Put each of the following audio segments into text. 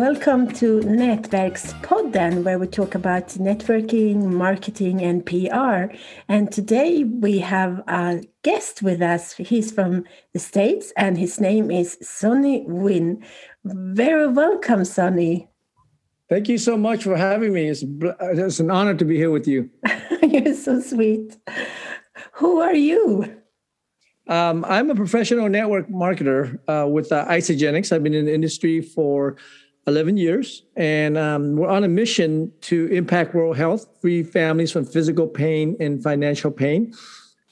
Welcome to Nätverkspodden, where we talk about networking, marketing, and PR. And today we have a guest with us. He's from the States, and his name is Sonny Wynn. Very welcome, Sonny. Thank you so much for having me. It's, it's an honor to be here with you. You're so sweet. Who are you? Um, I'm a professional network marketer uh, with uh, Isagenix. I've been in the industry for 11 years, and um, we're on a mission to impact world health, free families from physical pain and financial pain,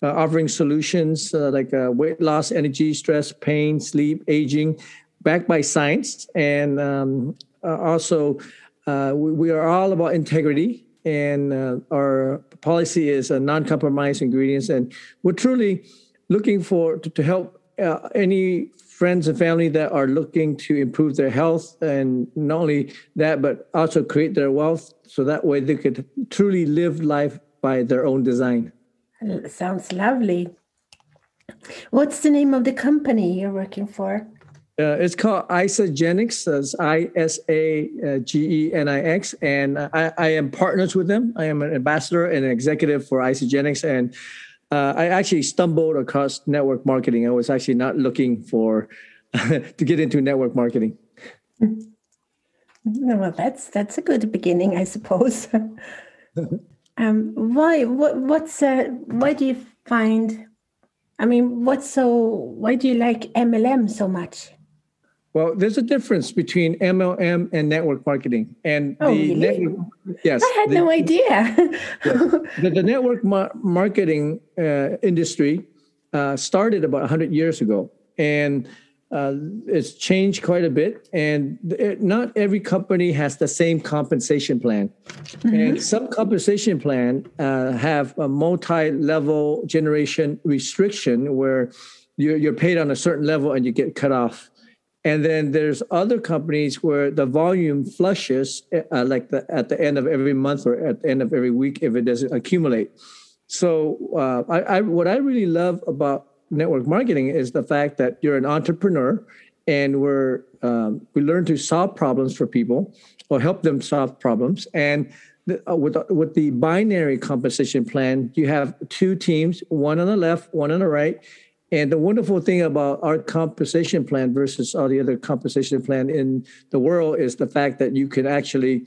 uh, offering solutions uh, like uh, weight loss, energy, stress, pain, sleep, aging, backed by science. And um, uh, also, we, we, are all about integrity, and our policy is non compromise ingredients. And we're truly looking for to, to help uh, any friends and family that are looking to improve their health and not only that but also create their wealth so that way they could truly live life by their own design sounds lovely what's the name of the company you're working for uh, it's called Isagenix. That's I S A G E N I X, and I, I, am partners with them. I am an ambassador and an executive for Isagenix, and uh, I actually stumbled across network marketing. I was actually not looking for to get into network marketing. Well, that's that's a good beginning, I suppose. um, why? What? What's? Uh, why do you find? I mean, what's so? Why do you like MLM so much? Well, there's a difference between MLM and network marketing. And oh, the really? network, yes, I had the, no idea. the, the, network ma- marketing uh, industry uh, started about 100 years ago, and uh, it's changed quite a bit. And it, not every company has the same compensation plan, mm-hmm. and some compensation plan uh, have a multi-level generation restriction where you're, you're paid on a certain level and you get cut off and then there's other companies where the volume flushes uh, like the, at the end of every month or at the end of every week if it doesn't accumulate. So uh, I, I, what I really love about network marketing is the fact that you're an entrepreneur and we're um, we learn to solve problems for people or help them solve problems and uh, with, with the binary compensation plan you have two teams one on the left one on the right and the wonderful thing about our compensation plan versus all the other compensation plan in the world is the fact that you can actually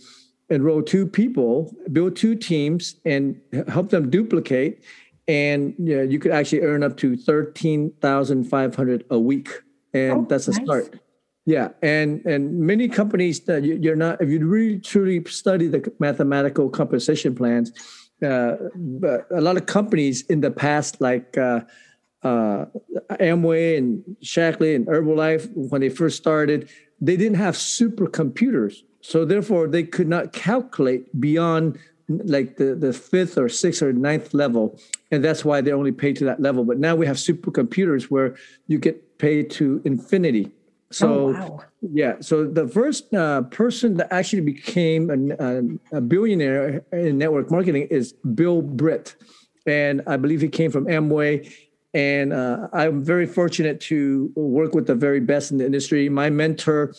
enroll two people, build two teams, and help them duplicate. And you, know, you could actually earn up to thirteen thousand five hundred a week, and oh, that's a nice. start. Yeah, and and many companies that you're not if you really truly study the mathematical compensation plans, uh, but a lot of companies in the past like. Uh, uh, Amway and Shaklee and Herbalife, when they first started, they didn't have supercomputers. So therefore, they could not calculate beyond like the, the fifth or sixth or ninth level. And that's why they only pay to that level. But now we have supercomputers where you get paid to infinity. So, oh, wow. yeah. So the first uh, person that actually became a, a, billionaire in network marketing is Bill Britt. And I believe he came from Amway and uh, I'm very fortunate to work with the very best in the industry. My mentor,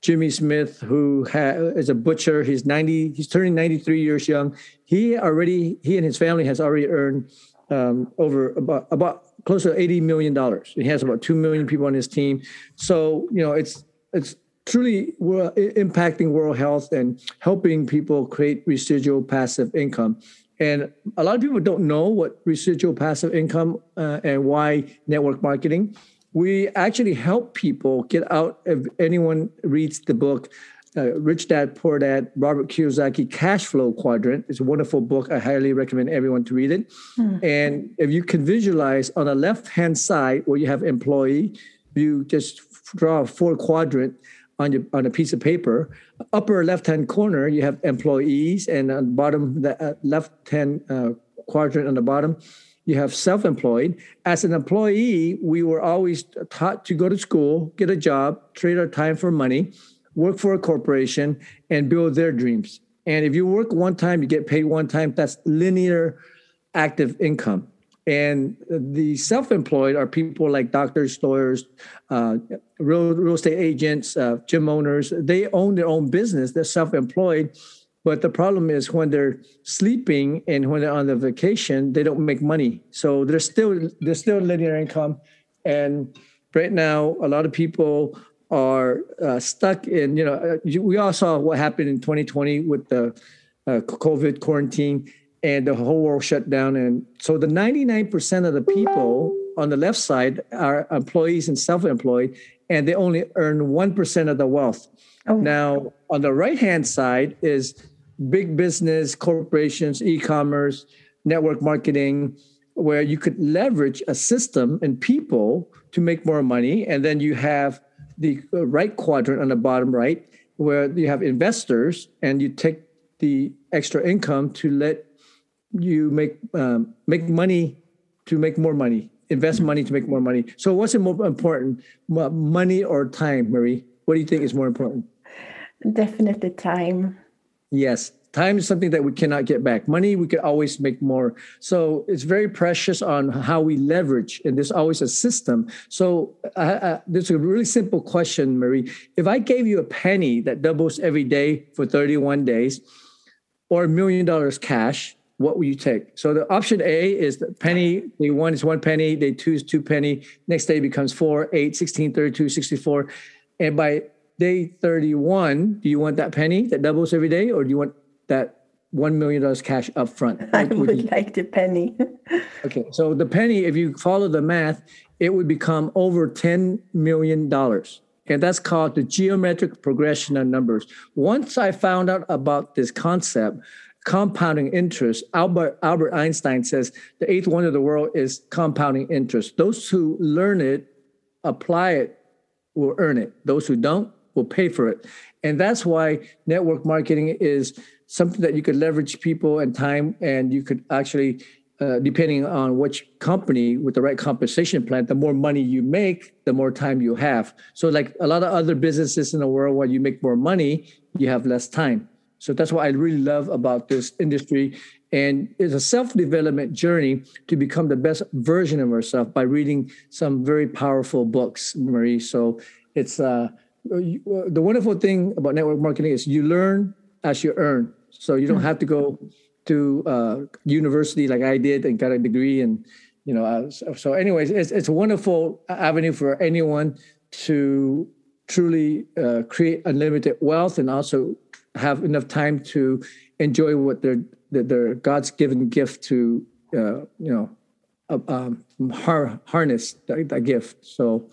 Jimmy Smith, who ha- is a butcher, he's 90, he's turning 93 years young. He already, he and his family has already earned um, over about, about close to 80 million dollars. He has about 2 million people on his team. So, you know, it's, it's truly impacting world health and helping people create residual passive income. And a lot of people don't know what residual passive income uh, and why network marketing. We actually help people get out. If anyone reads the book, uh, Rich Dad Poor Dad, Robert Kiyosaki Cash Flow Quadrant, it's a wonderful book. I highly recommend everyone to read it. Mm. And if you can visualize on the left hand side where you have employee, you just draw a four quadrant on your on a piece of paper. Upper left hand corner, you have employees, and on bottom the uh, left hand uh, quadrant on the bottom, you have self employed. As an employee, we were always taught to go to school, get a job, trade our time for money, work for a corporation, and build their dreams. And if you work one time, you get paid one time. That's linear active income. And the self-employed are people like doctors, lawyers, uh, real real estate agents, uh, gym owners. They own their own business. They're self-employed, but the problem is when they're sleeping and when they're on the vacation, they don't make money. So they're still they're still linear income, and right now a lot of people are uh, stuck in. You know, uh, we all saw what happened in 2020 with the uh, COVID quarantine and the whole world shut down. And so the 99% of the people on the left side are employees and self employed, and they only earn 1% of the wealth. Oh. Now, on the right hand side is big business, corporations, e commerce, network marketing, where you could leverage a system and people to make more money. And then you have the right quadrant on the bottom right, where you have investors and you take the extra income to let you make um, make money to make more money, invest money to make more money. So, what's more important, money or time, Marie? What do you think is more important? Definitely time. Yes, time is something that we cannot get back. Money we could always make more. So it's very precious on how we leverage, and there's always a system. So uh, uh, there's a really simple question, Marie. If I gave you a penny that doubles every day for 31 days, or a million dollars cash, what will you take? So the option A is the penny, day one is one penny, day two is two penny, next day becomes four, eight, 16, 32, 64. And by day 31, do you want that penny that doubles every day, or do you want that $1 million cash up front? I would, would like the penny. okay, so the penny, if you follow the math, it would become over $10 million. And that's called the geometric progression of numbers. Once I found out about this concept, compounding interest. Albert Albert Einstein says the eighth wonder of the world is compounding interest. Those who learn it, apply it, will earn it. Those who don't will pay for it. And that's why network marketing is something that you could leverage people and time, and you could actually, uh, depending on which company with the right compensation plan, the more money you make, the more time you have. So, like a lot of other businesses in the world, where you make more money, you have less time. So that's what I really love about this industry. And it's a self development journey to become the best version of ourselves by reading some very powerful books, Marie. So it's uh, the wonderful thing about network marketing is you learn as you earn. So you don't hmm. have to go to uh, university like I did and got a degree. And, you know, uh, so, so, anyways, it's, it's a wonderful avenue for anyone to truly uh, create unlimited wealth and also have enough time to enjoy what their their God's given gift to uh, you know uh, um, har- harness that, that, gift. So,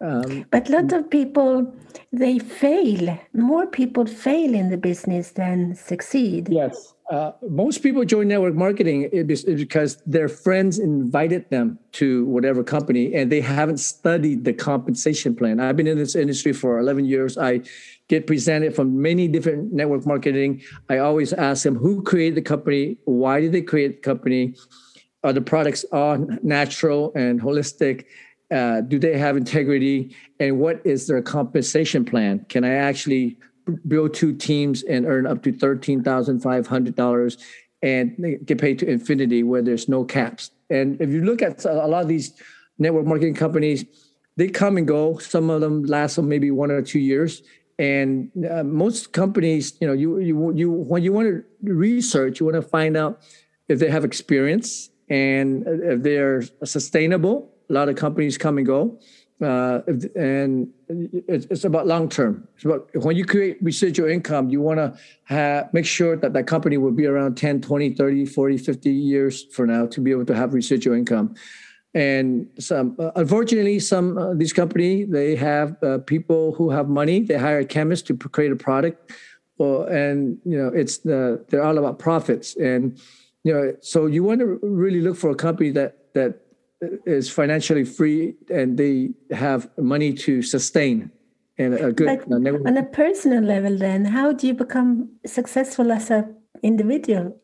um, but a lot of people they fail. More people fail in the business than succeed. Yes, uh, most people join network marketing because their friends invited them to whatever company and they haven't studied the compensation plan. I've been in this industry for 11 years. I get presented from many different network marketing. I always ask them who created the company, why did they create the company, are the products all natural and holistic? Uh, do they have integrity? And what is their compensation plan? Can I actually build two teams and earn up to $13,500 and get paid to infinity where there's no caps. And if you look at a lot of these network marketing companies, they come and go. Some of them last maybe one or two years. And uh, most companies, you know, you you you when you want to research, you want to find out if they have experience and if they're sustainable. A lot of companies come and go uh, and it's, it's about long term. It's about when you create residual income, you want to make sure that that company will be around 10, 20, 30, 40, 50 years for now to be able to have residual income. And some, uh, unfortunately, some uh, these company they have uh, people who have money. They hire a chemist to create a product, and you know it's the they're all about profits. And you know, so you want to really look for a company that that is financially free and they have money to sustain and a good but on a personal level then how do you become successful as a individual?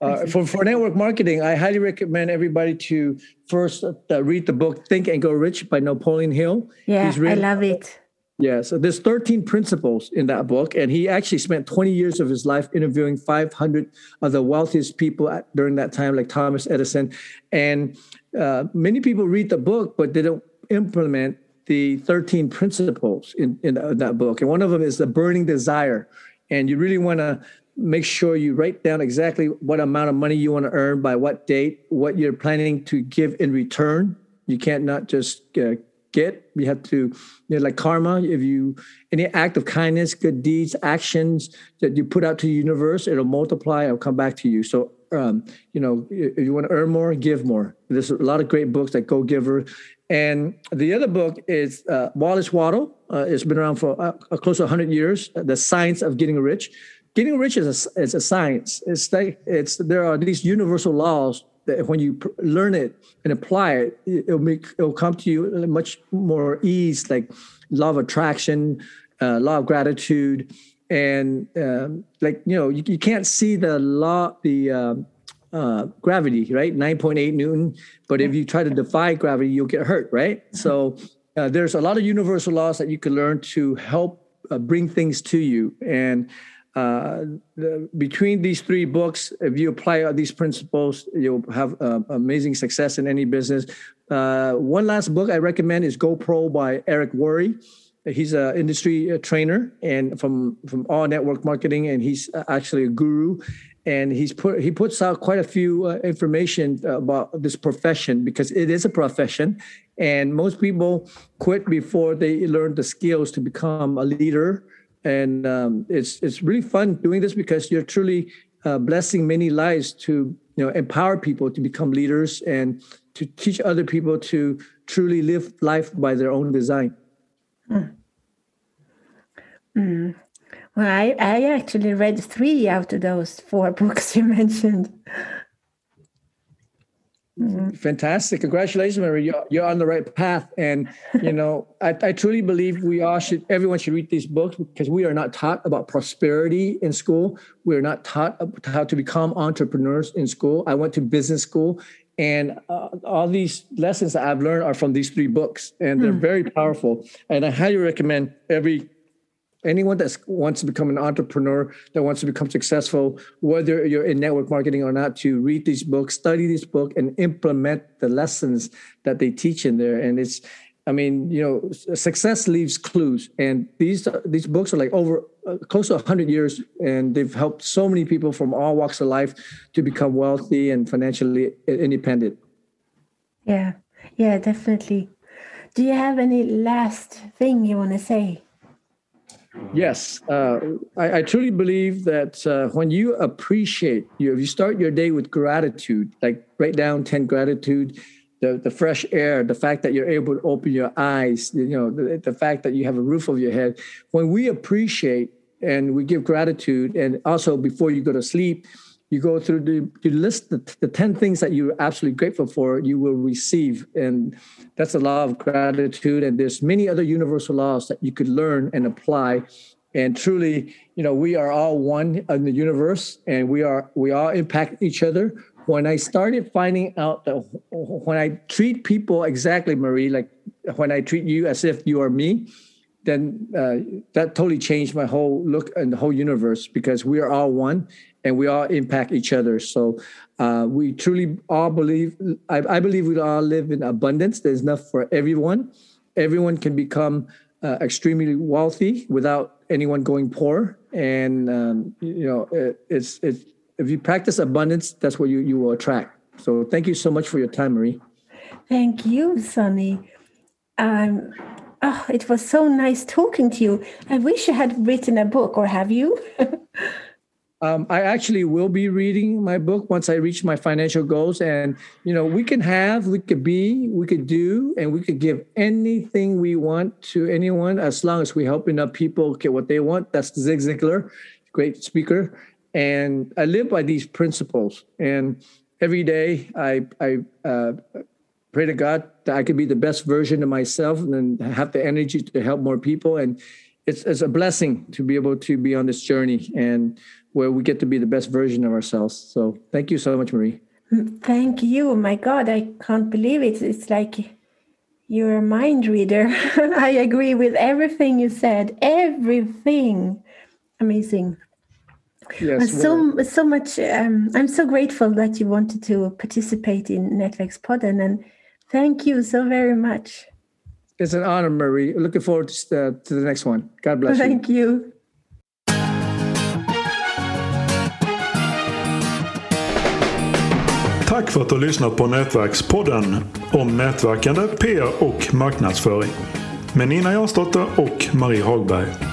Uh, for, for network marketing i highly recommend everybody to first uh, read the book think and grow rich by napoleon hill. Yeah i love it. Yeah, so there's 13 principles in that book, and he actually spent 20 years of his life interviewing 500 of the wealthiest people at, during that time, like Thomas Edison. And uh, many people read the book, but they don't implement the 13 principles in, in that book. And one of them is the burning desire. And you really want to make sure you write down exactly what amount of money you want to earn by what date, what you're planning to give in return. You can't not just uh, get. You have to, you know, like karma. If you any act of kindness, good deeds, actions that you put out to the universe, it'll multiply. It'll come back to you. So, um, you know, if you want to earn more, give more. There's a lot of great books like Go Giver, and the other book is uh, Wallace Waddle. Uh, it's been around for uh, close to 100 years. The Science of Getting Rich. Getting rich is a, a science. It's like it's there are these universal laws that when you pr- learn it and apply it, it'll make it'll come to you much more ease, like law of attraction, uh, law of gratitude, and um, like you know you, you can't see the law the um, uh, gravity right? 9.8 newton. But if you try to defy gravity you'll get hurt right? So uh, there's a lot of universal laws that you can learn to help uh, bring things to you. And uh, the, between these three books, if you apply these principles, you'll have uh, amazing success in any business. Uh, one last book I recommend is Go Pro by Eric Worre. He's an industry uh, trainer and from from all network marketing, and he's uh, actually a guru. And he's put he puts out quite a few uh, information about this profession because it is a profession, and most people quit before they learn the skills to become a leader and um, it's it's really fun doing this because you're truly uh, blessing many lives to you know empower people to become leaders and to teach other people to truly live life by their own design. Mm. Mm. Well, I, I actually read three out of those four books you mentioned. Mm-hmm. Fantastic. Congratulations, Mary. You're, you're, on the right path. And, you know, I, I, truly believe we all should, everyone should read these books because we are not taught about prosperity in school. We are not taught how to become entrepreneurs in school. I went to business school and uh, all these lessons that I've learned are from these three books and they're mm. very powerful. And I highly recommend every anyone that wants to become an entrepreneur that wants to become successful whether you're in network marketing or not to read these books study this book and implement the lessons that they teach in there. And it's i mean you know success leaves clues. And these these books are like over uh, close to 100 years and they've helped so many people from all walks of life to become wealthy and financially independent. Yeah. Yeah definitely. Do you have any last thing you want to say Yes, uh, I, I, truly believe that uh, when you appreciate, you, if you start your day with gratitude, like write down 10 gratitude, the, the fresh air, the fact that you're able to open your eyes, you know, the, the fact that you have a roof over your head. When we appreciate and we give gratitude, and also before you go to sleep, you go through the you list the, the 10 things that you're absolutely grateful for you will receive. And that's a law of gratitude. And there's many other universal laws that you could learn and apply. And truly you know we are all one in the universe and we are we all impact each other. When i started finding out that when i treat people exactly marie like when i treat you as if you are me then uh, that totally changed my whole look and the whole universe because we are all one and we all impact each other. So uh, we truly all believe, I, I, believe we all live in abundance. There's enough for everyone. Everyone can become uh, extremely wealthy without anyone going poor. And, um, you know, it, it's, it's, if you practice abundance, that's what you, you will attract. So thank you so much for your time, Marie. Thank you, Sonny. Um, oh, it was so nice talking to you. I wish you had written a book, or have you? Um, I actually will be reading my book once I reach my financial goals. And, you know, we can have, we could be, we could do, and we could give anything we want to anyone as long as we help enough people get what they want. That's Zig Ziglar, great speaker. And I live by these principles. And every day I, I uh, pray to God that I could be the best version of myself and have the energy to help more people. And it's, it's a blessing to be able to be on this journey. And where we get to be the best version of ourselves. So thank you so much, Marie. Thank you. My God, I can't believe it. It's like You're a mind reader. I agree with everything you said. Everything. Amazing. Yes, so so much. Um, I'm so grateful that you wanted to participate in Nätverkspodden, and thank you so very much. It's an honor, Marie. Looking forward to, uh, to the next one. God bless you. Thank you. Tack för att du har lyssnat på Nätverkspodden om nätverkande, PR och marknadsföring med Nina Jansdotter och Marie Hagberg.